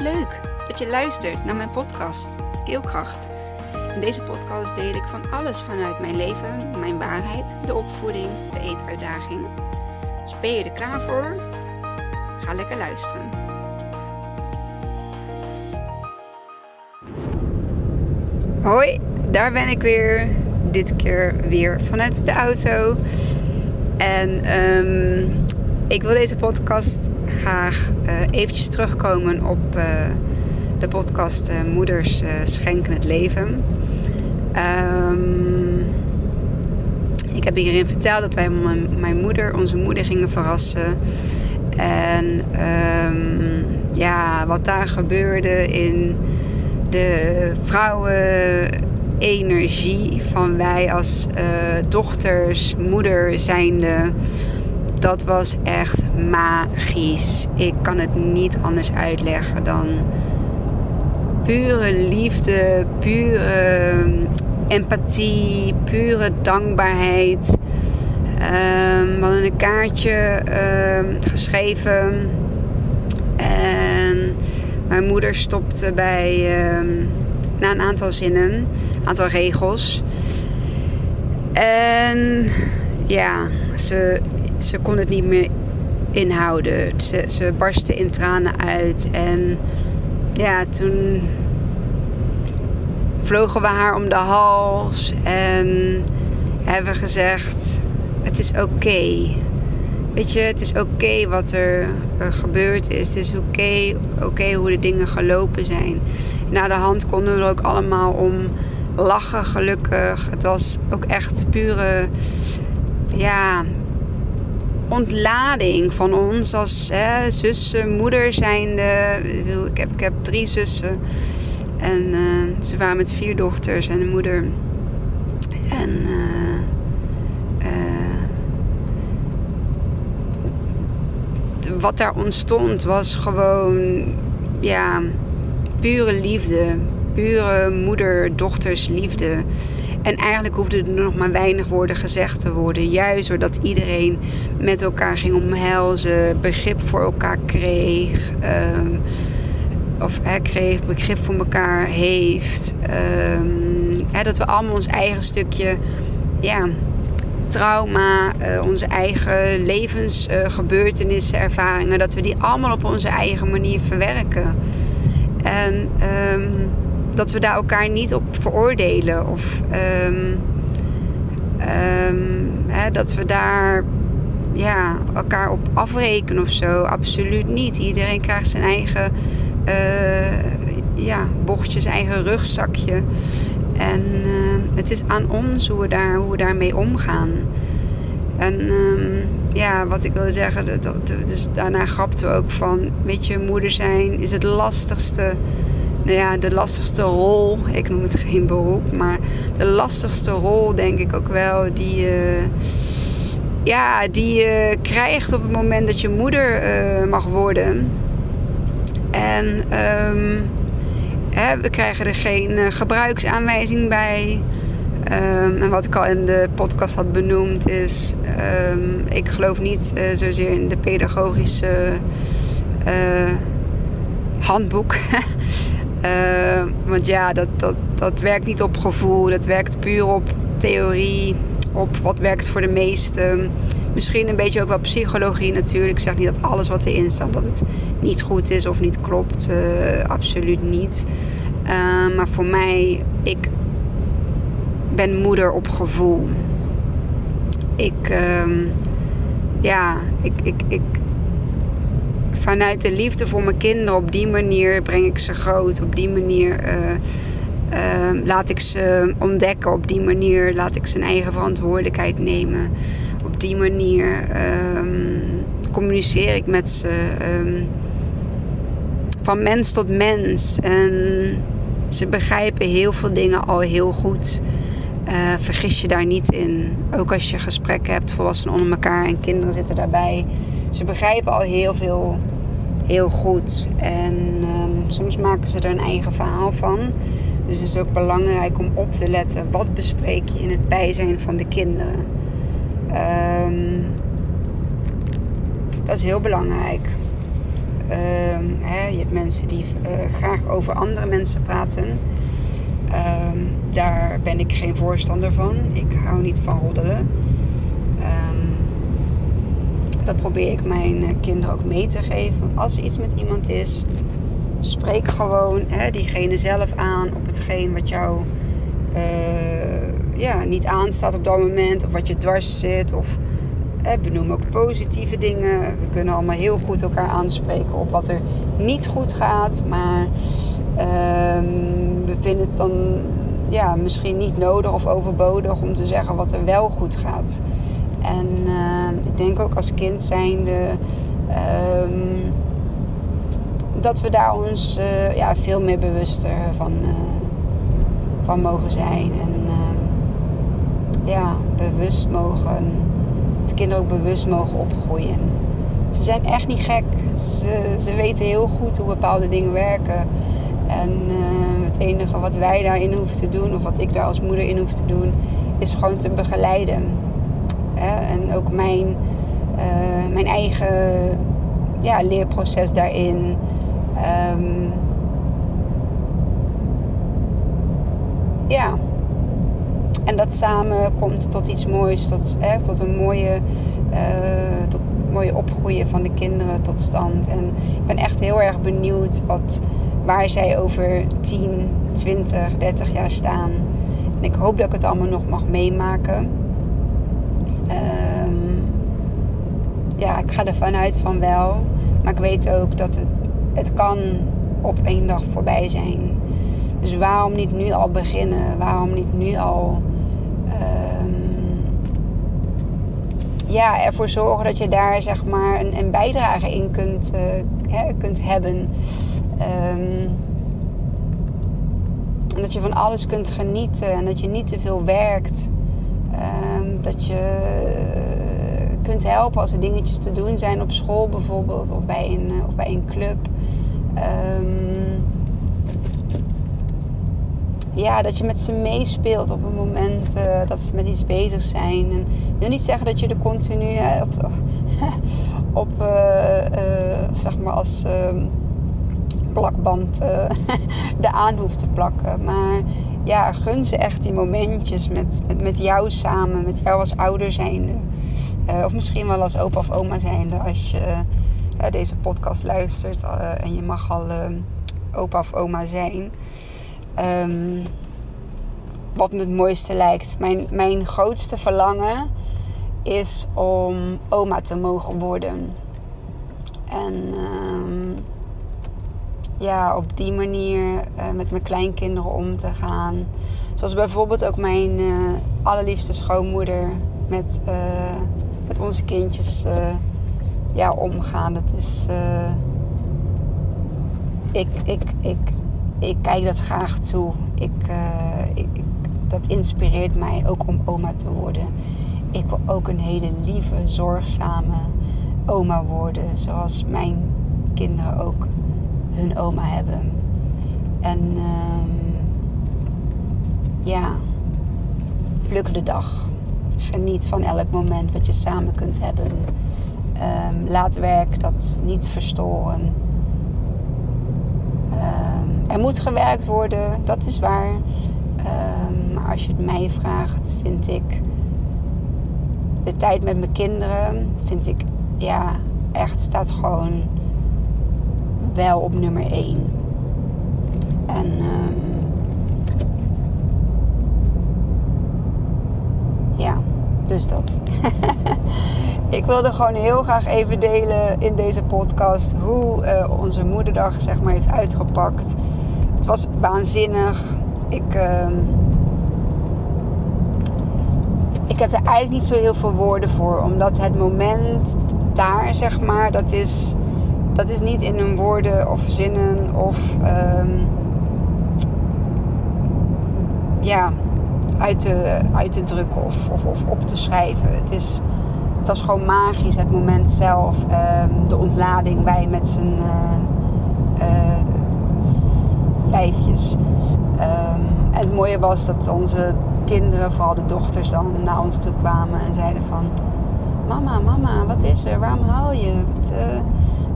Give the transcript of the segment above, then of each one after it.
Leuk dat je luistert naar mijn podcast Keelkracht. In deze podcast deel ik van alles vanuit mijn leven, mijn waarheid, de opvoeding, de eetuitdaging. Dus ben je er klaar voor? Ga lekker luisteren. Hoi, daar ben ik weer. Dit keer weer vanuit de auto. En um, ik wil deze podcast graag uh, eventjes terugkomen op uh, de podcast uh, Moeders Schenken het Leven. Um, ik heb hierin verteld dat wij mijn, mijn, moeder, onze moeder gingen verrassen. En um, ja, wat daar gebeurde in de vrouwenenergie van wij als dochters, moeder zijnde dat was echt magisch. Ik kan het niet anders uitleggen dan pure liefde, pure empathie, pure dankbaarheid. Um, we hadden een kaartje um, geschreven. En mijn moeder stopte bij, na een aantal zinnen, een aantal regels. En ja, ze ze kon het niet meer inhouden. Ze, ze barstte in tranen uit. En ja, toen vlogen we haar om de hals en hebben gezegd: Het is oké. Weet je, het is oké wat er, gebeurd is. Het is oké oké hoe de dingen gelopen zijn. Na de hand konden we er ook allemaal om lachen, gelukkig. Het was ook echt pure ja, ontlading van ons als hè, zussen, moeder zijnde. Ik heb, ik heb drie zussen. En uh, ze waren met vier dochters en een moeder. En uh, uh, wat daar ontstond was gewoon ja, pure liefde. Pure moeder-dochtersliefde. En eigenlijk hoefde er nog maar weinig woorden gezegd te worden. Juist doordat iedereen met elkaar ging omhelzen, begrip voor elkaar kreeg. Um, of kreeg, begrip voor elkaar heeft. Hè, dat we allemaal ons eigen stukje ja, trauma, uh, onze eigen levensgebeurtenissen, uh, ervaringen, dat we die allemaal op onze eigen manier verwerken. En um, dat we daar elkaar niet op veroordelen. Of um, um, hè, dat we daar ja, elkaar op afrekenen of zo. Absoluut niet. Iedereen krijgt zijn eigen uh, ja, bochtje, zijn eigen rugzakje. En uh, het is aan ons hoe we, daar, hoe we daarmee omgaan. En um, ja, wat ik wilde zeggen, dat, dat, dus daarna grapten we ook van, weet je, moeder zijn is het lastigste ja, de lastigste rol, ik noem het geen beroep, maar de lastigste rol denk ik ook wel die je, ja, die je krijgt op het moment dat je moeder uh, mag worden. En um, hè, we krijgen er geen gebruiksaanwijzing bij. Um, en wat ik al in de podcast had benoemd is, um, ik geloof niet zozeer in de pedagogische handboek. Uh, want ja, dat, dat, dat werkt niet op gevoel. Dat werkt puur op theorie. Op wat werkt voor de meesten. Misschien een beetje ook wel psychologie natuurlijk. Ik zeg niet dat alles wat erin staat, dat het niet goed is of niet klopt. Uh, absoluut niet. Uh, maar voor mij, ik ben moeder op gevoel. Ik, ja, ik, ik, ik, vanuit de liefde voor mijn kinderen, op die manier breng ik ze groot. Op die manier uh, uh, laat ik ze ontdekken. Op die manier laat ik zijn eigen verantwoordelijkheid nemen. Op die manier um, communiceer ik met ze. Um, van mens tot mens. En ze begrijpen heel veel dingen al heel goed. Uh, vergis je daar niet in. Ook als je gesprekken hebt, volwassenen onder elkaar en kinderen zitten daarbij ze begrijpen al heel veel heel goed. En um, soms maken ze er een eigen verhaal van. Dus het is ook belangrijk om op te letten. Wat bespreek je in het bijzijn van de kinderen? Um, dat is heel belangrijk. Ehm, hè, je hebt mensen die uh, graag over andere mensen praten. Ehm, daar ben ik geen voorstander van. Ik hou niet van roddelen. Ehm, dat probeer ik mijn eh, kinderen ook mee te geven. Als er iets met iemand is, spreek gewoon hè, diegene zelf aan op hetgeen wat jou uh, ja, niet aanstaat op dat moment. Of wat je dwars zit. Of hè, benoem ook positieve dingen. We kunnen allemaal heel goed elkaar aanspreken op wat er niet goed gaat. Maar um, we vinden het dan ja, misschien niet nodig of overbodig om te zeggen wat er wel goed gaat. En uh, ik denk ook als kind zijnde um, dat we daar ons uh, ja, veel meer bewuster van, uh, van mogen zijn. En ja, bewust mogen, het kinderen ook bewust mogen opgroeien. Ze zijn echt niet gek. Ze, ze weten heel goed hoe bepaalde dingen werken. En het enige wat wij daarin hoeven te doen, of wat ik daar als moeder in hoef te doen, is gewoon te begeleiden. En ook mijn, uh, mijn eigen ja, leerproces daarin. Um, ja. En dat samen komt tot iets moois, tot, hè, tot een mooie, uh, tot mooie opgroeien van de kinderen tot stand. En ik ben echt heel erg benieuwd wat waar zij over 10, 20, 30 jaar staan. En ik hoop dat ik het allemaal nog mag meemaken. Um, ja, ik ga ervan uit van wel. Maar ik weet ook dat het, het kan op één dag voorbij zijn. Dus waarom niet nu al beginnen? Waarom niet nu al um, ja, ervoor zorgen dat je daar zeg maar een, een bijdrage in kunt, uh, hè, kunt hebben? Um, en dat je van alles kunt genieten en dat je niet te veel werkt. Dat je uh, kunt helpen als er dingetjes te doen zijn op school bijvoorbeeld of bij een, uh, of bij een club. Um, ja, dat je met ze meespeelt op het moment uh, dat ze met iets bezig zijn. En ik wil niet zeggen dat je er continu op, op zeg maar als plakband uh, eraan hoeft te plakken. Maar ja, gun ze echt die momentjes met, met, jou samen, met jou als ouder zijnde. Uh, of misschien wel als opa of oma zijnde als je uh, deze podcast luistert en je mag al opa of oma zijn. Um, wat me het mooiste lijkt. Mijn, mijn grootste verlangen is om oma te mogen worden. En um, ja, op die manier uh, met mijn kleinkinderen om te gaan. Zoals bijvoorbeeld ook mijn uh, allerliefste schoonmoeder met, uh, met onze kindjes ja, omgaan. Dat is. ik, ik, ik, ik kijk dat graag toe. Ik, ik, dat inspireert mij ook om oma te worden. Ik wil ook een hele lieve, zorgzame oma worden. Zoals mijn kinderen ook hun oma hebben. En um, ja, pluk de dag. Geniet van elk moment wat je samen kunt hebben. Um, laat werk dat niet verstoren. Um, er moet gewerkt worden, dat is waar. maar als je het mij vraagt, vind ik de tijd met mijn kinderen, vind ik ja, echt staat gewoon wel op nummer 1. En um, ja, dus dat. ik wilde gewoon heel graag even delen in deze podcast hoe uh, onze moederdag zeg maar heeft uitgepakt. Het was waanzinnig. Ik, uh, ik heb er eigenlijk niet zo heel veel woorden voor, omdat het moment daar zeg maar, dat is dat is niet in hun woorden of zinnen of um, ja, uit te, uit te drukken of, of, of, op te schrijven. Het, is, het was gewoon magisch, het moment zelf. Um, de ontlading, wij met z'n uh, uh, vijfjes. Um, en het mooie was dat onze kinderen, vooral de dochters, dan naar ons toe kwamen en zeiden van... Mama, mama, wat is er? Waarom huil je? Wat, uh,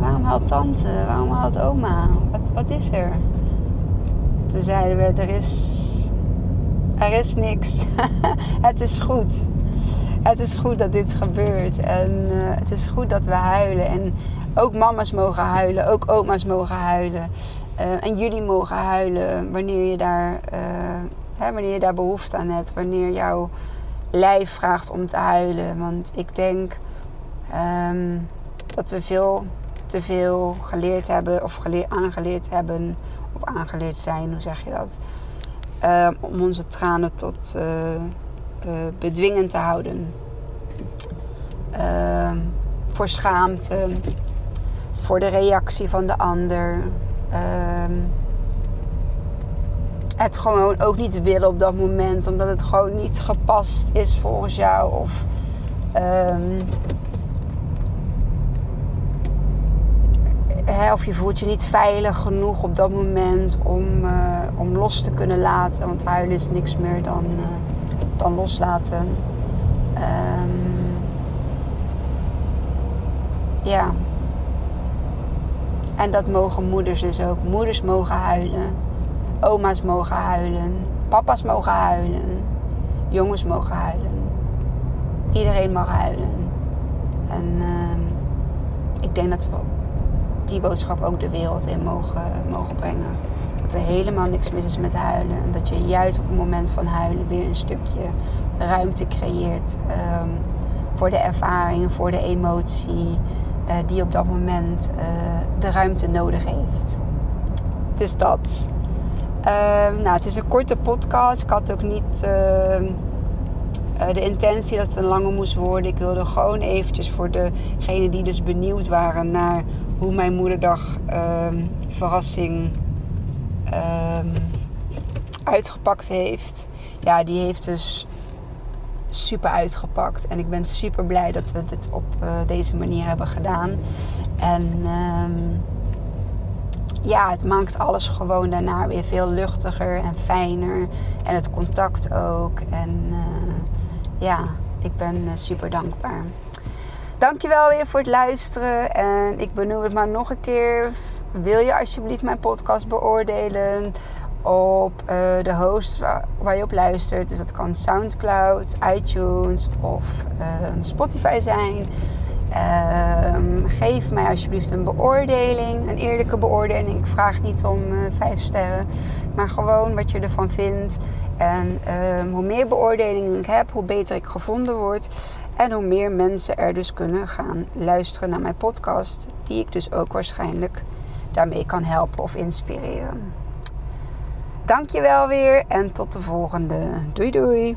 waarom huilt tante? Waarom huilt oma? Wat, wat is er? Toen zeiden we, er is, er is niks. het is goed. Het is goed dat dit gebeurt. En uh, het is goed dat we huilen. En ook mama's mogen huilen. Ook oma's mogen huilen. Uh, en jullie mogen huilen wanneer je daar, uh, hè, wanneer je daar behoefte aan hebt. Wanneer jouw lijf vraagt om te huilen. Want ik denk um, dat we veel te veel geleerd hebben of geleer, aangeleerd hebben of aangeleerd zijn, hoe zeg je dat? Uh, om onze tranen tot uh, bedwingen te houden. Ehm, voor schaamte, voor de reactie van de ander. Ehm, het gewoon ook niet willen op dat moment, omdat het gewoon niet gepast is volgens jou. Of of je voelt je niet veilig genoeg op dat moment om, uh, om los te kunnen laten. Want huilen is niks meer dan, uh, dan loslaten. Um, ja. En dat mogen moeders dus ook. Moeders mogen huilen. Oma's mogen huilen. Papa's mogen huilen. Jongens mogen huilen. Iedereen mag huilen. En uh, ik denk dat we die boodschap ook de wereld in mogen, mogen brengen. Dat er helemaal niks mis is met huilen. En dat je juist op het moment van huilen weer een stukje ruimte creëert um, voor de ervaring, voor de emotie uh, die op dat moment uh, de ruimte nodig heeft. Dus dat. Uh, nou, het is een korte podcast. Ik had ook niet ehm, uh, de intentie dat het een lange moest worden. Ik wilde gewoon eventjes voor degenen die dus benieuwd waren naar hoe mijn moederdag um, verrassing um, uitgepakt heeft. Ja, die heeft dus super uitgepakt. En ik ben super blij dat we dit op uh, deze manier hebben gedaan. En um, ja, het maakt alles gewoon daarna weer veel luchtiger en fijner. En het contact ook. En uh, ja, ik ben uh, super dankbaar. Dankjewel weer voor het luisteren. En ik benoem het maar nog een keer. Wil je alsjeblieft mijn podcast beoordelen op uh, de host waar, je op luistert? Dus dat kan Soundcloud, iTunes of um, Spotify zijn. Um, geef mij alsjeblieft een beoordeling, een eerlijke beoordeling. Ik vraag niet om uh, vijf sterren, maar gewoon wat je ervan vindt. En um, hoe meer beoordelingen ik heb, hoe beter ik gevonden word. En hoe meer mensen er dus kunnen gaan luisteren naar mijn podcast, die ik dus ook waarschijnlijk daarmee kan helpen of inspireren. Dankjewel weer en tot de volgende. Doei doei.